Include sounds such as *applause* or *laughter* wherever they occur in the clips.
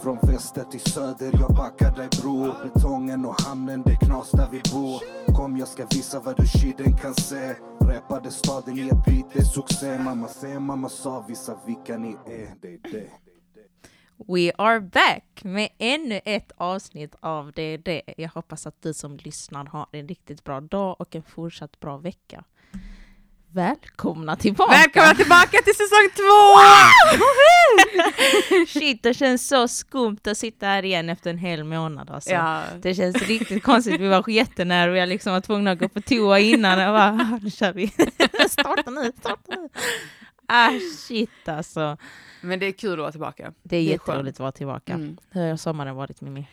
Från väster till söder, jag backar dig bror Betongen och hamnen, det är knas där vi bor. Kom jag ska visa vad du shiden kan se. Räpade staden i ett beat, det är succé. Mamma se, mamma sa, visa vilka ni är, det är det. We are back med ännu ett avsnitt av DD. Jag hoppas att du som lyssnar har en riktigt bra dag och en fortsatt bra vecka. Välkomna tillbaka! Välkomna tillbaka till säsong två! *laughs* Shit, det känns så skumt att sitta här igen efter en hel månad alltså. Ja. Det känns riktigt konstigt, vi var jättenära jag liksom var tvungna att gå på toa innan. Jag bara, "Ah, nu kör vi. *laughs* starta nu, starta nu. Ah shit alltså. Men det är kul att vara tillbaka. Det är Det är jätteroligt att vara tillbaka. Mm. Hur har sommaren varit Mimmi?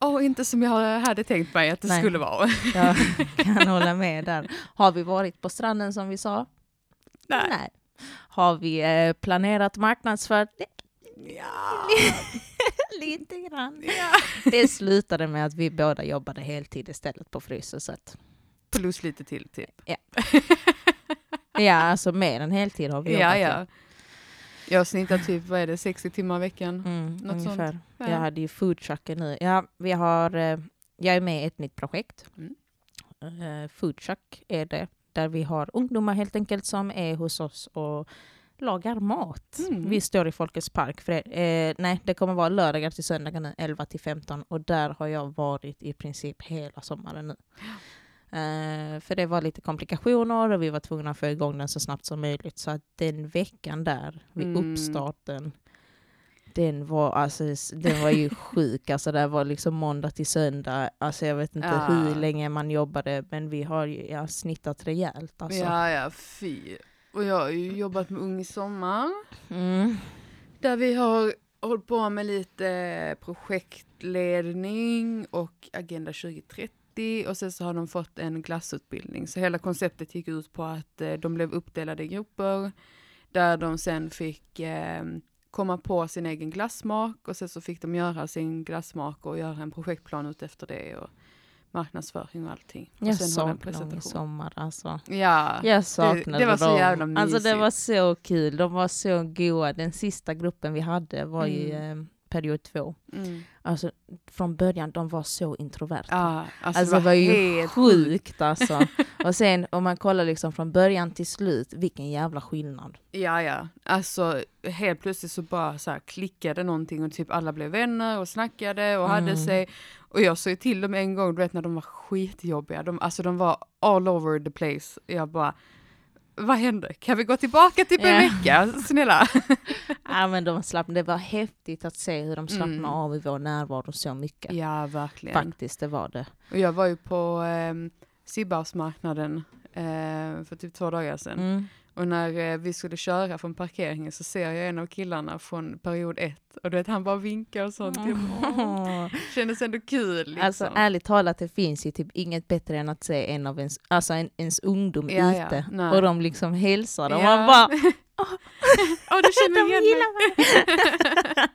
Och inte som jag hade tänkt mig att det Nej. skulle vara. *laughs* Jag kan hålla med där. Har vi varit på stranden som vi sa? Nej. Har vi eh, planerat marknadsfört? Ja. *laughs* Lite grann. ja. Det slutade med att vi båda jobbade heltid istället på Fryshuset. Plus lite till typ. Ja, alltså mer än heltid har vi jobbat. Ja, ja. Jag snittar typ, vad är det, 60 timmar i veckan. Mm, Något ungefär. sånt. Jag hade ju foodtrucken nu. Ja, vi har, eh, jag är med i ett nytt projekt. Mm. Eh, foodtruck är det, där vi har ungdomar helt enkelt som är hos oss och lagar mat. Mm. Vi står i Folkets park. För eh, nej, det kommer vara lördagar till söndagar nu, 11 till 15. Och där har jag varit i princip hela sommaren nu. Eh, för det var lite komplikationer och vi var tvungna att få igång den så snabbt som möjligt. Så att den veckan där, vid Mm. uppstarten, den var, alltså, den var ju *laughs* sjuk. Alltså det var liksom måndag till söndag. Alltså jag vet inte Ja. hur länge man jobbade, men vi har ju ja, snittat rejält. Alltså. Ja, ja, fy. Och jag har ju jobbat med Ung i sommar. Mm. Där vi har hållit på med lite projektledning och Agenda 2030 och sen så har de fått en glassutbildning. Så hela konceptet gick ut på att eh, de blev uppdelade i grupper där de sen fick eh, komma på sin egen glassmak och sen så fick de göra sin glassmak och göra en projektplan ut efter det och marknadsföring och allting. Och Jag saknar i sommar alltså. Ja, Jag saknade det var så dem. jävla Alltså det mysigt. var så kul, de var så goa. Den sista gruppen vi hade var ju Mm. eh, period två. mm. Alltså från början, de var så introverta. ja alltså, Alltså det var ju helt sjukt. alltså. *laughs* Och sen om man kollar liksom från början till slut, vilken jävla skillnad. Ja, ja. Alltså helt plötsligt så bara så här klickade någonting och typ alla blev vänner och snackade och hade Mm. sig. Och jag ju till dem en gång, du vet när de var skitjobbiga, de, alltså de var all over the place. Jag bara, vad hände? Kan vi gå tillbaka typ en Ja. vecka? Snälla. *laughs* Ja men de slapp, det var häftigt att se hur de slappnade Mm. av i vår närvaro så mycket. Ja, verkligen. Faktiskt, det var det. Och jag var ju på eh, Sibbarpsmarknaden eh, för typ två dagar sedan. Mm. Och när eh, vi skulle köra från parkeringen så ser jag en av killarna från period ett och du vet han bara vinkar och sånt. Åh. *laughs* Kändes ändå kul liksom. Alltså ärligt talat, det finns ju typ inget bättre än att se en av ens, alltså en, ens ungdom Ja, ja, ute nej. och de liksom hälsar och Ja. man bara Åh, *laughs* du känner *laughs* de igen mig.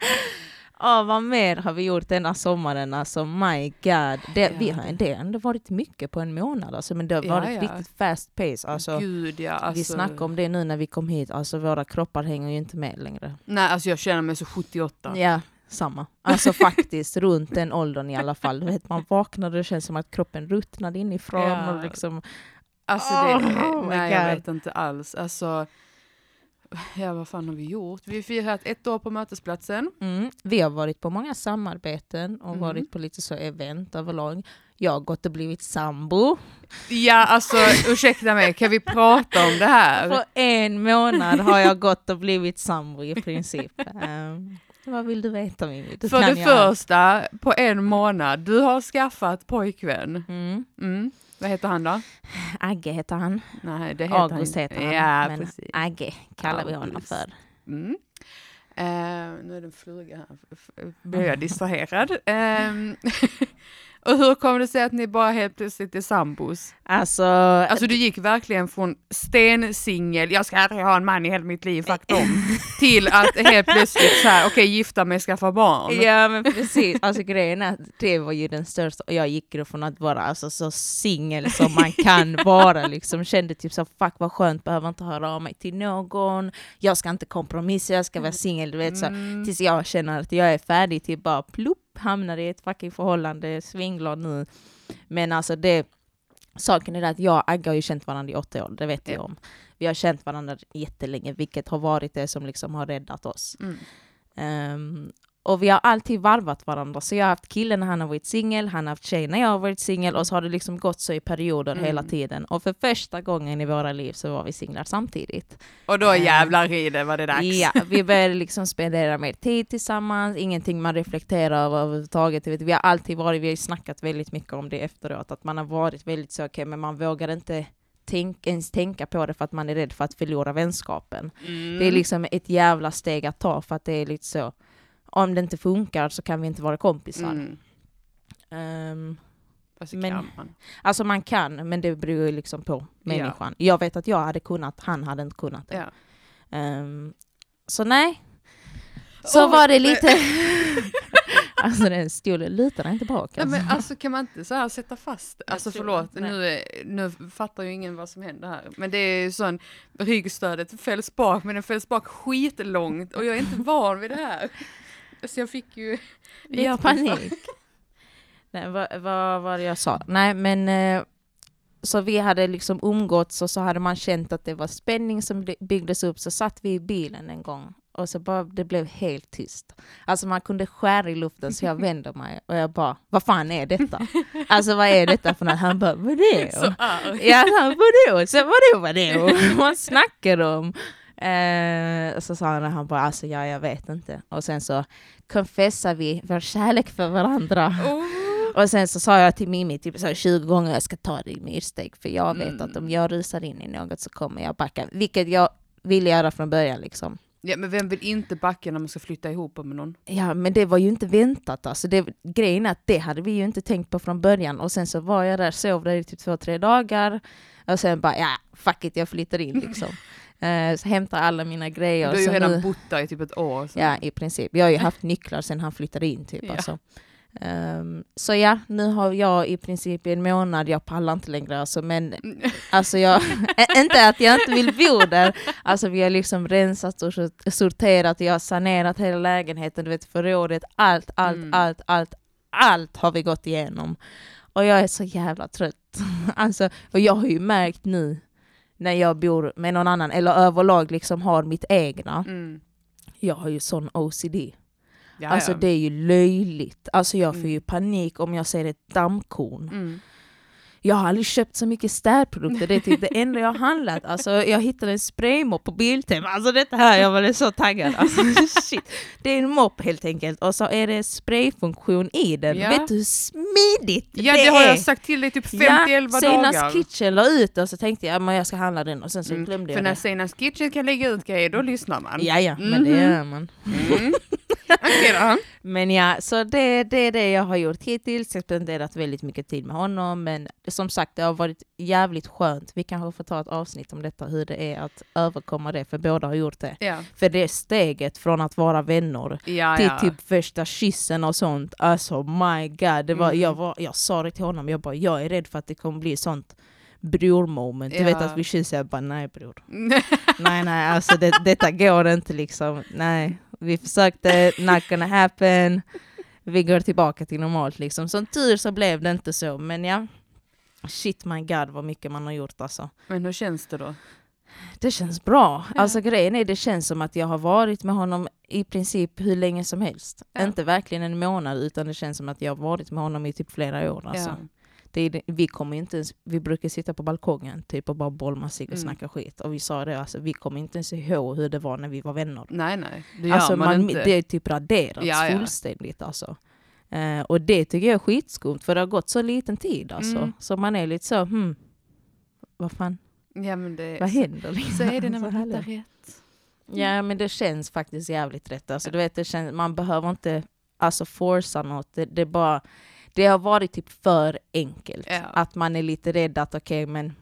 Ja, vad mer har vi gjort denna sommaren? Alltså my god. Det, vi har, det har ändå varit mycket på en månad alltså, men det har Ja, varit ja. riktigt fast pace. Alltså, Gud ja. Alltså, Vi snackade om det nu när vi kom hit, alltså våra kroppar hänger ju inte med längre. Nej, alltså jag känner mig så 78. Ja, samma. Alltså *laughs* faktiskt runt den åldern i alla fall. Vet, man vaknar och det känns som att kroppen ruttnade inifrån. Ja. Och liksom, Alltså det, Oh nej jag vet inte alls. Alltså, ja vad fan har vi gjort? Vi har firat ett år på mötesplatsen. mm, vi har varit på många samarbeten och Mm. varit på lite så event överlag. Jag har gått och blivit sambo. Ja alltså ursäkta mig, kan vi prata om det här? På en månad har jag gått och blivit sambo i princip. Ehm, vad vill du veta Mimmi? För det första, på en månad, du har skaffat pojkvän. Mm. Vad heter han då? Agge heter han. Nej, det heter August han. heter han. Ja, men precis. Agge kallar vi honom August. för. Mm. Eh, nu är det en fluga här, blir jag distraherad. Ehm, *laughs* Och hur kom det sig att ni bara helt plötsligt är sambos? Alltså, Alltså du gick verkligen från stensingel, jag ska aldrig ha en man i hela mitt liv, fuck dem, *laughs* till att helt plötsligt så här, okej okay, gifta mig, skaffa barn. Ja men precis, alltså grejen är att det var ju den största, och jag gick från att vara alltså, så singel som man kan *laughs* vara liksom, kände typ så fuck vad skönt, behöver inte höra av mig till någon, jag ska inte kompromissa, jag ska vara singel, du vet så, Mm. tills jag känner att jag är färdig till bara plupp, hamnar i ett fucking förhållande, svingglad nu. Men alltså det, saken är det att jag och Agga har ju känt varandra i åtta år, det vet Ja. jag om. Vi har känt varandra jättelänge, vilket har varit det som liksom har räddat oss. Mm. Ehm, och vi har alltid varvat varandra. Så jag har haft killen när han har varit singel, han har haft tjej när jag har varit singel och så har det liksom gått så i perioder Mm. hela tiden. Och för första gången i våra liv så var vi singlar samtidigt. Och då jävlar i det var det dags. Ja, *laughs* vi började liksom spendera mer tid tillsammans, ingenting man reflekterar över överhuvudtaget. Vi har alltid varit, vi har snackat väldigt mycket om det efteråt, att man har varit väldigt så okej, men man vågar inte tänk, ens tänka på det för att man är rädd för att förlora vänskapen. Mm. Det är liksom ett jävla steg att ta för att det är lite så, om det inte funkar så kan vi inte vara kompisar. Mm. Fast det Men- kan man. alltså man kan, men det beror ju liksom på människan. Jag vet att jag hade kunnat, han hade inte kunnat det. Ja. Ehm, så nej. Så Åh, var det lite... *laughs* *laughs* alltså den stolen lutar inte bak. Ja, Alltså. men alltså kan man inte så här sätta fast, alltså förlåt, nu, nu fattar ju ingen vad som händer här, men det är ju sån, ryggstödet fälls bak, men den fälls bak skitlångt och jag är inte van vid det här. Så jag fick ju... *laughs* Ja, panik. *laughs* Nej, vad, vad var det jag sa? Nej, men eh, så vi hade liksom umgåtts och så hade man känt att det var spänning som by- byggdes upp. Så satt vi i bilen en gång och så bara det blev helt tyst. Alltså man kunde skära i luften så jag *laughs* vände mig och jag bara, vad fan är detta? Alltså vad är detta för något? Han bara, vad är Så det? arg. Ja, han vadå? Så vadå, vadå? Vad snackar de om? Eh, så sa han, han bara, alltså ja, jag vet inte. Och sen så confessar vi vår kärlek för varandra. Oh. Och sen så sa jag till Mimmi typ så här 20 gånger jag ska ta det i myrsteg för jag vet Mm. att om jag rusar in i något så kommer jag backa. Vilket jag ville göra från början liksom. Ja men vem vill inte backa när man ska flytta ihop med någon? Ja men det var ju inte väntat alltså. Det, grejen är att det hade vi ju inte tänkt på från början och sen så var jag där, sov där i typ två, tre dagar och sen bara ja, fuck it, jag flyttar in liksom. *laughs* Eh, så hämtar alla mina grejer. Du har ju redan nu- bott där i typ ett år. Så. Ja, i princip. Jag har ju *laughs* haft nycklar sen han flyttade in typ. Ja. Alltså. Ehm, så ja, nu har jag i princip en månad, jag pallar inte längre alltså, men *laughs* alltså jag, *laughs* inte att jag inte vill bo där, alltså vi har liksom rensat och sort- sorterat, jag har sanerat hela lägenheten, du vet förrådet, allt, allt, Mm. allt, allt, allt har vi gått igenom. Och jag är så jävla trött. Alltså, och jag har ju märkt nu när jag bor med någon annan, eller överlag liksom har mitt egna, Mm. jag har ju sån OCD. Ja, Alltså det är ju löjligt. Alltså jag får Mm. ju panik om jag ser ett dammkorn. Mm. Jag har aldrig köpt så mycket städprodukter, det är typ det *laughs* enda jag har handlat. Alltså jag hittade en spraymopp på Biltema, alltså detta här, jag var så taggad. Alltså, *laughs* shit. Det är en mopp helt enkelt och så är det sprayfunktion i den. Ja. Vet du hur smidigt Ja det det har är? jag sagt till dig typ 50-11 senast dagar. Kitchen la ut och så tänkte jag att jag ska handla den och sen så Mm. glömde För jag när det. senast Kitchen kan lägga ut grejer då lyssnar man. Ja, ja, men det Mhm. gör man. Mm. *laughs* Då. Men ja, så det, det är det jag har gjort hittills. Jag har spenderat väldigt mycket tid med honom, men som sagt, det har varit jävligt skönt. Vi kanske får ta ett avsnitt om detta, hur det är att överkomma det, för båda har gjort det. Ja. För det steget från att vara vänner Ja, till ja. typ första kyssen och sånt, alltså my god. Det var, Mm. jag, var, jag sa det till honom, jag bara, jag är rädd för att det kommer bli sånt bror-moment. Du vet att vi kysser, jag bara nej bror. *laughs* Nej, nej, alltså det, detta går inte liksom. Nej, vi försökte, not gonna happen. Vi går tillbaka till normalt liksom. Som tur så blev det inte så, men ja. Shit my god vad mycket man har gjort alltså. Men hur känns det då? Det känns bra. Ja. Alltså grejen är, det känns som att jag har varit med honom i princip hur länge som helst. Ja. Inte verkligen en månad, utan det känns som att jag har varit med honom i typ flera år. Alltså. Ja. Det vi, kommer inte ens, vi brukar sitta på balkongen typ, och bara bolma sig och Mm. snacka skit. Och vi sa det, alltså, vi kommer inte ens ihåg hur det var när vi var vänner. Nej nej, det Alltså, man, man, inte. det är typ raderats Ja, ja. fullständigt. Alltså. Eh, och det tycker jag är skitskumt, för det har gått så liten tid. Alltså. Mm. Så man är lite så, hmm, vad fan, Ja men det vad händer? liksom? så är det när man hittar rätt. Ja, men det känns faktiskt jävligt rätt. Alltså, du vet, det känns, man behöver inte alltså, forsa något. Det, det, är bara, det har varit typ för enkelt. Ja. Att man är lite rädd att okej men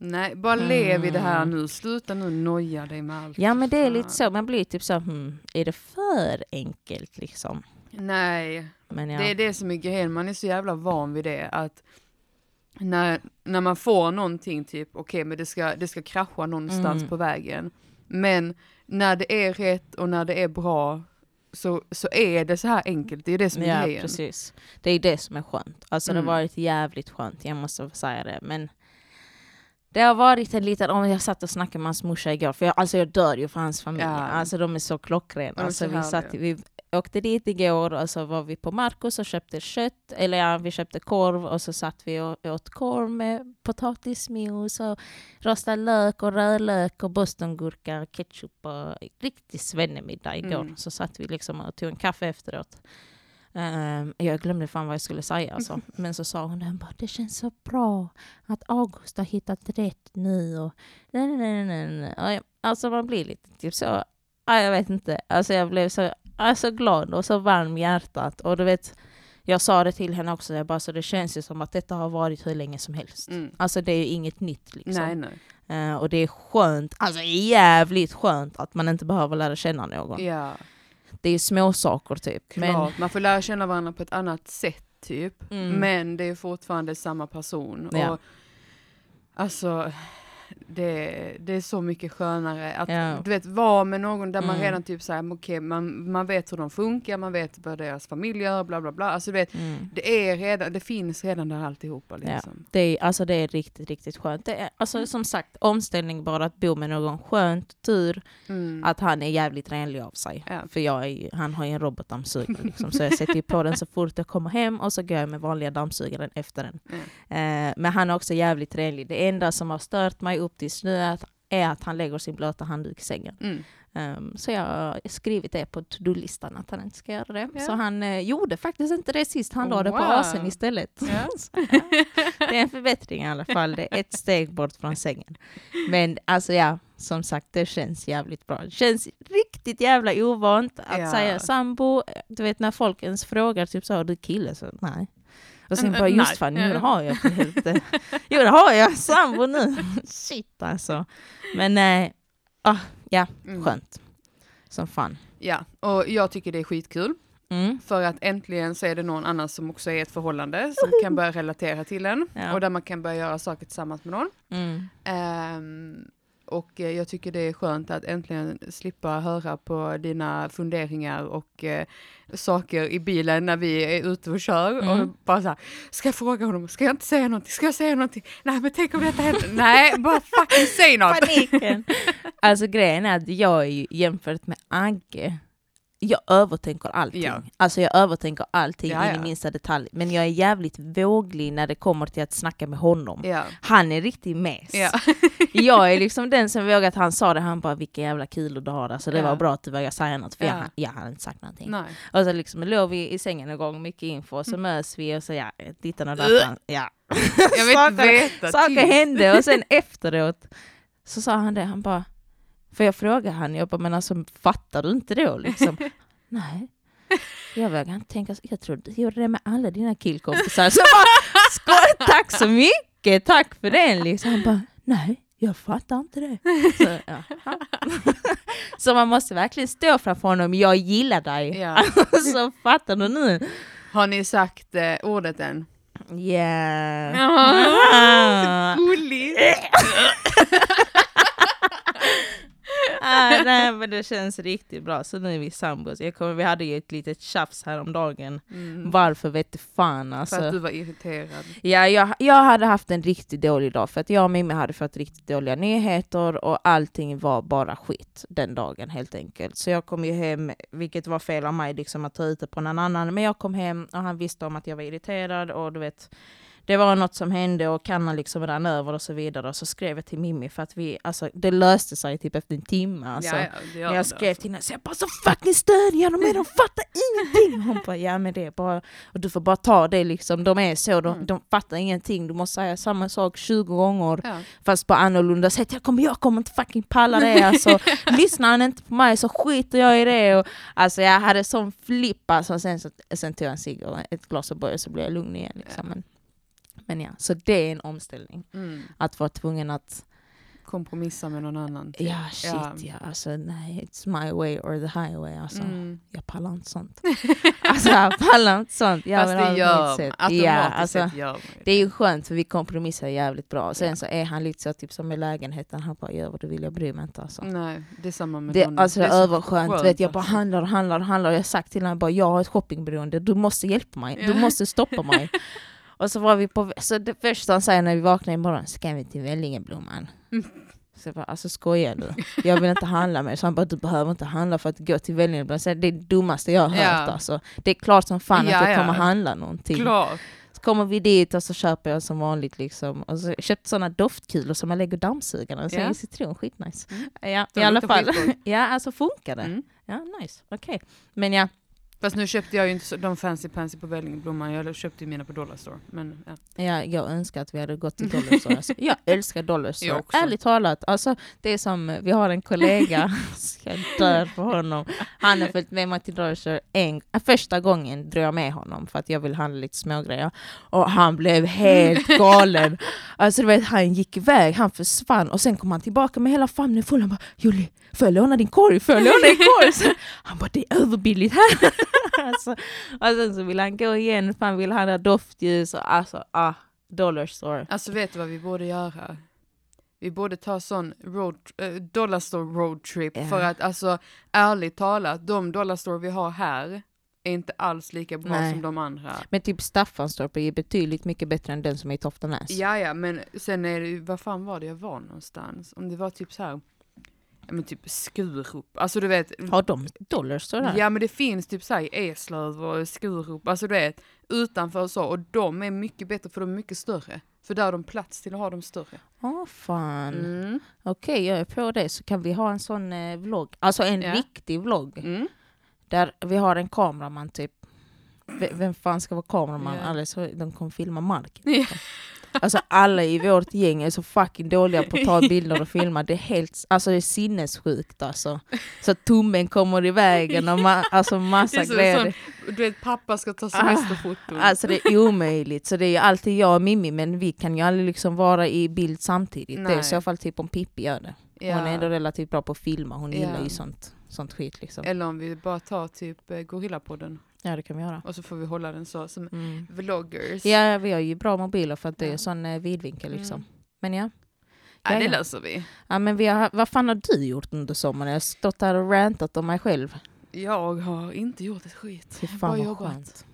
Nej, bara lev i det här Mm. nu. Sluta nu noja dig med allt. Ja men det är lite så, man blir typ så, hmm, är det för enkelt liksom? Nej, Men ja. det är det som är grejen. Man är så jävla van vid det att när, när man får någonting typ, okej men det ska, det ska krascha någonstans Mm. på vägen. Men när det är rätt och när det är bra så, så är det så här enkelt. Det är det som är ja grejen. precis. Det är det som är skönt. Alltså det Mm. har varit jävligt skönt, jag måste säga det. Men det har varit en liten, om jag satt och snackade med hans morsa igår, för jag, alltså jag dör ju för hans familj. Ja. Alltså de är så klockrena. Alltså, så vi, satt, vi åkte dit igår och så var vi på Marcus och köpte kött, eller ja, vi köpte korv och så satt vi och åt korv med potatismos och rostad lök och rödlök och bostongurka, ketchup och riktig svennemiddag igår. Mm. Så satt vi liksom och tog en kaffe efteråt. Ehm, jag glömde fan vad jag skulle säga alltså. *laughs* Men så sa hon den bara, det känns så bra att August har hittat rätt nu och nej, nej, nej, nej, jag- Alltså man blir lite typ så, ja, jag vet inte, alltså jag blev så, jag är så glad och så varm i hjärtat och du vet, jag sa det till henne också, jag bara, så det känns ju som att detta har varit hur länge som helst. Mm. Alltså det är ju inget nytt liksom. Nej, nej. Eh, och det är skönt, alltså jävligt skönt att man inte behöver lära känna någon. Ja, Det är små saker typ. klart. Man får lära känna varandra på ett annat sätt typ. Mm. Men det är fortfarande samma person. Ja. Och, alltså, det, det är så mycket skönare att Ja. du vet vara med någon där man Mm. redan typ såhär, okej man, man vet hur de funkar, man vet vad deras familj gör, bla bla bla. Alltså du vet, Mm. det är redan, det finns redan där alltihopa Ja. liksom. Det är, alltså det är riktigt, riktigt skönt. Det är, alltså som sagt, omställning bara att bo med någon skönt, tur, Mm. att han är jävligt renlig av sig. Ja. För jag är, han har ju en robotdammsugare liksom, så jag sätter på den så fort jag kommer hem och så går jag med vanliga dammsugaren efter den. Mm. Eh, men han är också jävligt renlig. Det enda som har stört mig upp tills nu är att, han lägger sin blöta handduk i sängen. Mm. Um, så jag har skrivit det på to-do-listan att han inte ska göra det. Ja. Så han eh, gjorde faktiskt inte det sist, han la det på Wow. asen istället. *laughs* Ja, det är en förbättring i alla fall, det är ett steg bort från sängen. Men alltså ja, som sagt det känns jävligt bra. Det känns riktigt jävla ovant att Ja. säga sambo. Du vet när folk ens frågar typ så, du kille? Så nej. Och sen bara, just fan, det har jag. *laughs* för helvete. Jo det har jag, sambo nu. *laughs* Shit alltså. Men nej, ah, ja, Mm. skönt. Som fan. Ja, och jag tycker det är skitkul. Mm. För att äntligen så är det någon annan som också är i ett förhållande som kan börja relatera till en. Ja. Och där man kan börja göra saker tillsammans med någon. Mm. Ehm, och eh, jag tycker det är skönt att äntligen slippa höra på dina funderingar och eh, saker i bilen när vi är ute och kör. Mm. Och bara så här, ska jag fråga honom? Ska jag inte säga någonting? Ska jag säga någonting? Nej men tänk om detta händer? Nej, bara fucking säg något! Paniken. *laughs* Alltså grejen är att jag är ju jämfört med Agge, jag övertänker allting. Ja. Alltså jag övertänker allting Ja, in i minsta detalj. Men jag är jävligt våglig när det kommer till att snacka med honom. Ja. Han är riktigt mes. Ja. *laughs* jag är liksom *laughs* den som vågar att han sa det, han bara vilka jävla kulor du har. Alltså det var bra att du vågade säga något för Ja. jag, jag hade inte sagt någonting. Nej. Och så liksom låg vi i sängen en gång, mycket info, och så möts vi och så ja, dittan och dattan. Ja. Jag vill inte veta. Saker hände och sen *laughs* efteråt så sa han det, han bara, för jag frågade han, jag bara, men alltså fattar du inte då liksom? *laughs* Nej. Jag vågar inte tänka så. Jag trodde du gjorde det med alla dina killkompisar. Så bara, *laughs* skoj, tack så mycket, tack för den liksom. Han bara, nej, jag fattar inte det. Så, ja. *laughs* så man måste verkligen stå framför honom, jag gillar dig. Ja. så fattar du nu? Har ni sagt eh, ordet än? Yeah. Gulligt! *laughs* ah, nej men det känns riktigt bra, så nu är vi sambos. Jag kommer, vi hade ju ett litet tjafs häromdagen. Mm. Varför vet du fan För att alltså. du var irriterad. Ja, jag, jag hade haft en riktigt dålig dag för att jag och Mimmi hade fått riktigt dåliga nyheter och allting var bara skit den dagen helt enkelt. Så jag kom ju hem, vilket var fel av mig liksom att ta ut det på någon annan, men jag kom hem och han visste om att jag var irriterad och du vet det var något som hände och kannan liksom rann över och så vidare. Och så skrev jag till Mimmi för att vi, alltså det löste sig typ efter en timme. Alltså. ja, ja, jag det, skrev alltså. till henne så jag bara så fucking stödjer de är, de fattar ingenting! Hon bara ja men det är bara, och du får bara ta det liksom, de är så, de, Mm. de fattar ingenting, du måste säga samma sak 20 gånger Ja. fast på annorlunda sätt. Jag kommer, jag kommer inte fucking palla det *laughs* alltså. Lyssnar han inte på mig så skiter jag i det. Och, alltså jag hade sån flipp alltså. Sen, så, sen tog jag en cigg och ett glas och började så blev jag lugn igen. Liksom. Men, men ja, så det är en omställning. Mm. Att vara tvungen att, Kompromissa med någon annan. typ. ja shit ja, Ja. alltså nej, it's my way or the highway. Alltså, Mm. Jag pallar inte sånt. *laughs* alltså jag pallar inte sånt. Jag Fast det gör sätt. Ja, alltså, gör det är ju skönt för vi kompromissar jävligt bra. Sen Ja. så är han lite så typ som med lägenheten, han bara gör vad du vill, jag bryr mig inte alltså. Nej, det är samma med Det, Donny. alltså det är överskönt, vet, jag bara alltså. handlar och handlar och handlar jag har sagt till honom bara jag har ett shoppingberoende, du måste hjälpa mig, du måste stoppa mig. *laughs* och så var vi på, så det första han säger när vi vaknar imorgon, ska vi till Vellingeblomman? Mm. Så jag bara, alltså skojar du? Jag vill inte handla med Så han bara, du behöver inte handla för att gå till Vellingeblomman. Så det är det dummaste jag har hört Ja. alltså. Det är klart som fan Ja, att jag ja. kommer handla någonting. Klart. Så kommer vi dit och så köper jag som vanligt liksom. Och så köpte sådana doftkulor som man lägger dammsugarna. Och sen Ja. i citron, skitnice. Mm. Ja, i alla fall. *laughs* ja, alltså funkar det? Mm. Ja, nice. Okej. Men ja, Fast nu köpte jag ju inte de fancy pansy på Vellingeblomman, jag köpte ju mina på Dollar Store. Men, ja. ja, jag önskar att vi hade gått till Dollar Store. Alltså, *laughs* jag älskar Dollar Store. Jag också. Ärligt talat. Alltså, det är som, vi har en kollega, *laughs* *laughs* jag dör för honom. Han har följt med mig till Dollar Store en, första gången drog jag med honom för att jag vill handla lite smågrejer. Och han blev helt galen. Alltså du vet, han gick iväg, han försvann och sen kom han tillbaka med hela famnen full. Han bara Julie, får jag låna din korg? Får jag låna din korg? *laughs* Så, han bara det är överbilligt här. *laughs* alltså, och sen så vill han gå igen för han vill ha doftljus och alltså ah, Dollar Store. Alltså vet du vad vi borde göra? Vi borde ta sån road, eh, Dollar Store roadtrip Ja. för att alltså ärligt talat, de Dollar Store vi har här är inte alls lika bra Nej. som de andra. Men typ Staffanstorp är betydligt mycket bättre än den som är i Toftanäs. Ja, ja, men sen är det vad fan var det jag var någonstans? Om det var typ så här, ja men typ Skurup, alltså du vet. Har de Dollar Store där? Ja men det finns typ så här i Eslöv och Skurup, alltså du vet utanför och så och de är mycket bättre för de är mycket större. För där har de plats till att ha dem större. Åh fan. Mm. Okej, jag är på det så kan vi ha en sån eh, vlogg. Alltså en Ja. riktig vlogg. Mm. Där vi har en kameraman typ. V- Vem fan ska vara kameraman? Ja. Eller så de kommer filma marken. Ja. Alltså alla i vårt gäng är så fucking dåliga på att ta bilder och filma. Det är helt, alltså det är sinnessjukt alltså. Så tummen kommer i vägen och ma- alltså massa grejer. du vet pappa ska ta semesterfoton. Alltså det är omöjligt. Så det är alltid jag och Mimmi men vi kan ju aldrig liksom vara i bild samtidigt. Det är i Nej. så fall typ om Pippi gör det. Ja. Hon är ändå relativt bra på att filma. Hon Ja. gillar ju sånt, sånt skit liksom. Eller om vi bara tar typ eh, Gorillapodden Ja det kan vi göra. och så får vi hålla den så som Mm. vloggers. Ja vi har ju bra mobiler för att det är sån eh, vidvinkel liksom. Mm. Men ja. ja, det Ja, ja. löser vi. ja men vi har, vad fan har du gjort under sommaren? Jag har stått här och rantat om mig själv. Jag har inte gjort ett skit. Fy fan vad jobbat. skönt.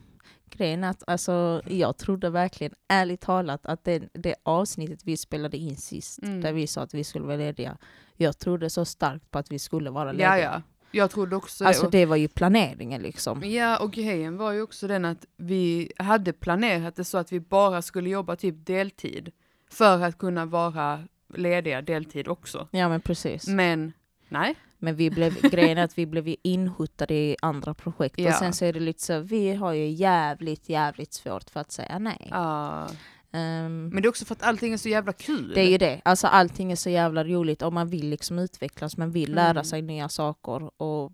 Grejen är att alltså, jag trodde verkligen, ärligt talat, att det, det avsnittet vi spelade in sist, Mm. där vi sa att vi skulle vara lediga, jag trodde så starkt på att vi skulle vara lediga. Ja, ja. Jag trodde också Alltså det. var ju planeringen liksom. Ja, och grejen var ju också den att vi hade planerat det så att vi bara skulle jobba typ deltid för att kunna vara lediga deltid också. Ja men precis. Men nej, Men vi blev, *laughs* grejen är att vi blev inhuttade i andra projekt Ja. och sen så är det lite så, vi har ju jävligt, jävligt svårt för att säga nej. ah, Ehm, men det är också för att allting är så jävla kul. det är ju det, alltså allting är så jävla roligt och man vill liksom utvecklas, man vill lära Mm. sig nya saker och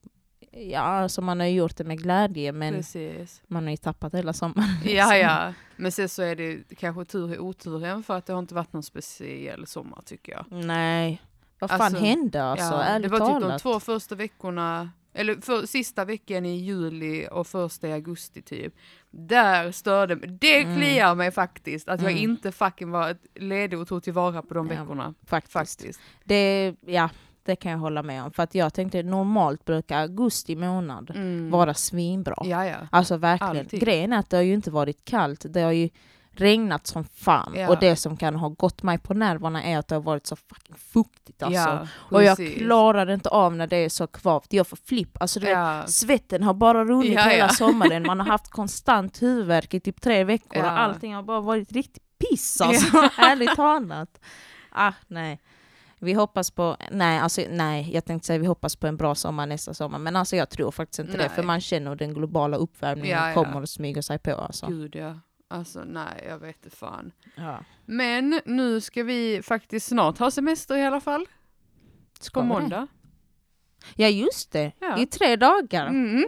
ja, alltså man har ju gjort det med glädje men Precis. man har ju tappat hela sommaren. Ja, ja. Men sen så är det kanske tur i oturen för att det har inte varit någon speciell sommar tycker jag. Nej, vad fan Alltså, hände alltså? ja, det var typ de talat. två första veckorna, eller för, sista veckan i juli och första i augusti typ. Där störde det Mm. kliar mig faktiskt att jag Mm. inte fucking var ledig och tog tillvara på de Ja, veckorna. Faktiskt. Faktiskt. Det, ja, det kan jag hålla med om. För att jag tänkte normalt brukar augusti månad Mm. vara svinbra. Ja, ja. Alltså verkligen. Alltid. Grejen är att det har ju inte varit kallt. Det har ju regnat som fan. Ja. Och det som kan ha gått mig på nerverna är att det har varit så fucking fuktigt alltså. ja och jag klarar inte av när det är så kvavt. Jag får flipp. Alltså, vet, Ja. Svetten har bara runnit Ja, hela ja. sommaren. Man har *laughs* haft konstant huvudvärk i typ tre veckor. Ja. Och allting har bara varit riktigt piss alltså, *laughs* ärligt talat. Ah, nej. Vi hoppas på, nej, alltså, nej, jag tänkte säga vi hoppas på en bra sommar nästa sommar, men alltså jag tror faktiskt inte Nej. det, för man känner den globala uppvärmningen Ja, ja. kommer att smyga sig på alltså. Gud ja. Alltså nej, jag vet inte fan. Ja. Men nu ska vi faktiskt snart ha semester i alla fall. Ska På måndag. Ja just det, Ja. i tre dagar. Mm.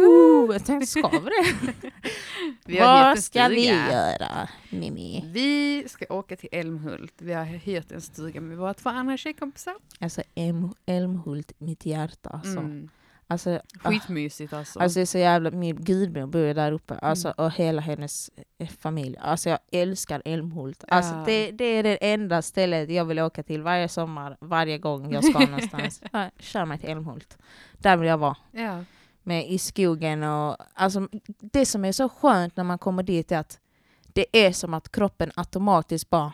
Woho! Jag tänkte, ska vi det? *laughs* Vi Vad ska vi göra, Mimmi? Vi ska åka till Älmhult. Vi har hyrt en stuga med våra två andra tjejkompisar. Alltså Elm, Älmhult, mitt hjärta alltså. Mm. Alltså, ah, Skitmysigt alltså. alltså det är så jävla, min gudmor bor ju där uppe, alltså, Mm. och hela hennes eh, familj. Alltså jag älskar Älmhult. Alltså Ja. det, det är det enda stället jag vill åka till varje sommar, varje gång jag ska *laughs* någonstans. Kör mig till Älmhult. Där vill jag vara. ja. med i skogen och alltså, det som är så skönt när man kommer dit är att det är som att kroppen automatiskt bara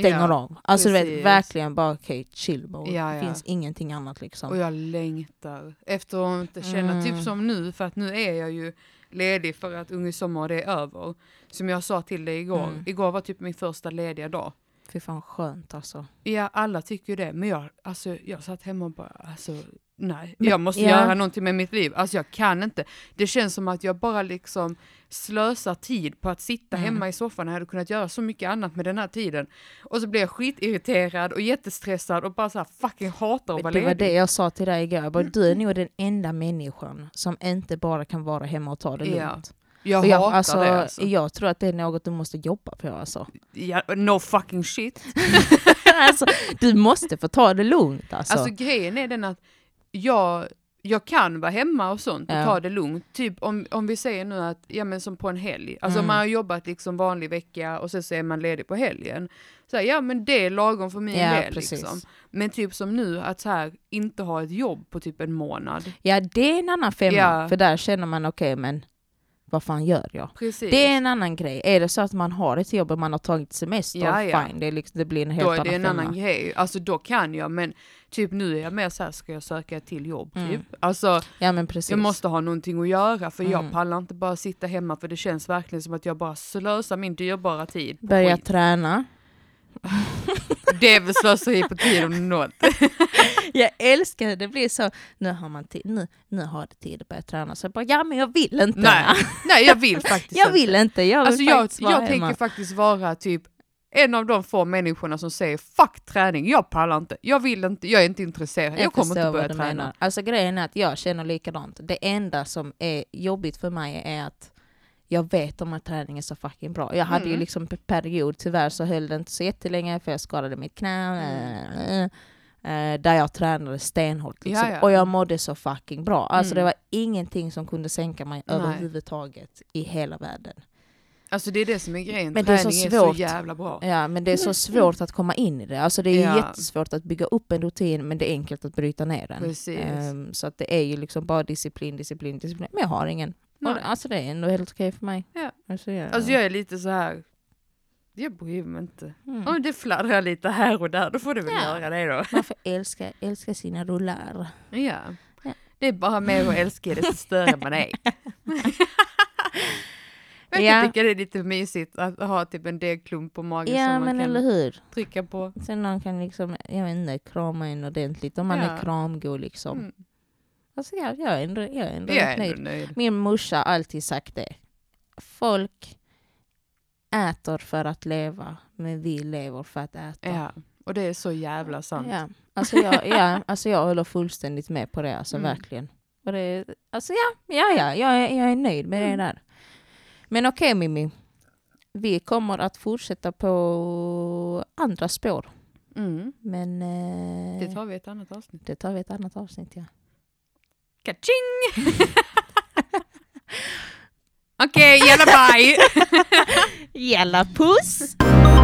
stänger Ja, av. Alltså du precis. vet, verkligen bara okej, chill mode. Ja, Det ja. finns ingenting annat liksom. Och jag längtar efter att inte känna, Mm. typ som nu, för att nu är jag ju ledig för att Unge Sommar det är över. Som jag sa till dig igår, Mm. igår var typ min första lediga dag. Fy fan skönt alltså. Ja, alla tycker ju det, men jag, alltså, jag satt hemma och bara, alltså, nej, Men- jag måste ja. göra någonting med mitt liv. Alltså jag kan inte. Det känns som att jag bara liksom slösar tid på att sitta Mm. hemma i soffan. Jag hade kunnat göra så mycket annat med den här tiden. Och så blir jag skitirriterad och jättestressad och bara så här fucking hatar att vara Det var ledig. det jag sa till dig igår. Jag bara, du är nog den enda människan som inte bara kan vara hemma och ta det Ja, lugnt. Jag jag, hatar alltså, det alltså. jag tror att det är något du måste jobba på alltså. Ja, no fucking shit. *laughs* alltså du måste få ta det lugnt alltså. Alltså grejen är den att jag, jag kan vara hemma och sånt och Ja. ta det lugnt. Typ om, om vi säger nu att, ja men som på en helg. Alltså Mm. man har jobbat liksom vanlig vecka och sen så är man ledig på helgen. Så här, ja men det är lagom för min Ja, del precis. liksom. Men typ som nu, att så här, inte ha ett jobb på typ en månad. Ja det är en annan femma, Ja. för där känner man okej men vad fan gör jag? Precis. Det är en annan grej. Är det så att man har ett jobb och man har tagit semester, Ja, ja. fine, det, är liksom, det blir en helt då är annan det en femma. annan grej. Alltså då kan jag, men typ nu är jag mer så här, ska jag söka ett till jobb Mm. typ? Alltså Ja men precis. jag måste ha någonting att göra för jag Mm. pallar inte bara sitta hemma för det känns verkligen som att jag bara slösar min dyrbara tid. Börja skit. träna. Det är väl slöseri på tid om något. Jag älskar det, det blir så, nu har man tid, nu, nu har det tid att börja träna. Så jag bara, ja men jag vill inte. Nej, nej jag vill *laughs* faktiskt jag vill inte, jag vill Alltså jag, faktiskt jag hemma. tänker faktiskt vara typ en av de få människorna som säger fuck träning, jag pallar inte, jag vill inte, jag är inte intresserad, jag, kommer förstår inte börja träna. menar. Alltså grejen är att jag känner likadant. Det enda som är jobbigt för mig är att jag vet om att träning är så fucking bra. Jag hade ju Mm. liksom period, tyvärr så höll det inte så jättelänge för jag skadade mitt knä. Mm. eh, där jag tränade stenhårt. Liksom. Ja, ja. Och jag mådde så fucking bra. Alltså Mm. det var ingenting som kunde sänka mig Nej. överhuvudtaget i hela världen. Alltså det är det som är grejen, Men det är så träning är så, svårt. jävla bra. Ja, men det är så svårt att komma in i det. Alltså det är Ja. jättesvårt att bygga upp en rutin men det är enkelt att bryta ner den. Ehm, så att det är ju liksom bara disciplin, disciplin, disciplin. Men jag har ingen. Nej. Och, alltså det är ändå helt okej för mig. Ja. Alltså, jag, Alltså jag är lite så här. jag bryr mig inte. mm. Om det fladdrar lite här och där, då får det väl Ja. göra det då. Man får älska, älska sina rullar. Ja. Ja. Det är bara mer att älska desto större man är. Jag *laughs* Ja. tycker det är lite mysigt att ha typ en degklump på magen Ja som man kan trycka på. Sen någon kan liksom, jag vet inte, krama en ordentligt om man Ja. är kramgod liksom. Mm. Alltså jag, jag är ändå, jag är ändå Jag är nöjd. ändå nöjd. Min morsa har alltid sagt det. Folk äter för att leva, men vi lever för att äta. Ja, och det är så jävla sant. Ja, alltså jag, ja, *laughs* alltså jag håller fullständigt med på det, alltså Mm. verkligen. Och det, alltså ja, ja, ja jag, är, jag är nöjd med Mm. det där. Men okej Mimmi, vi kommer att fortsätta på andra spår. Mm. Men eh, Det tar vi ett annat avsnitt. det tar vi ett annat avsnitt ja. Kaching! *laughs* Okej, jalla bye! *laughs* Jävla puss! *laughs*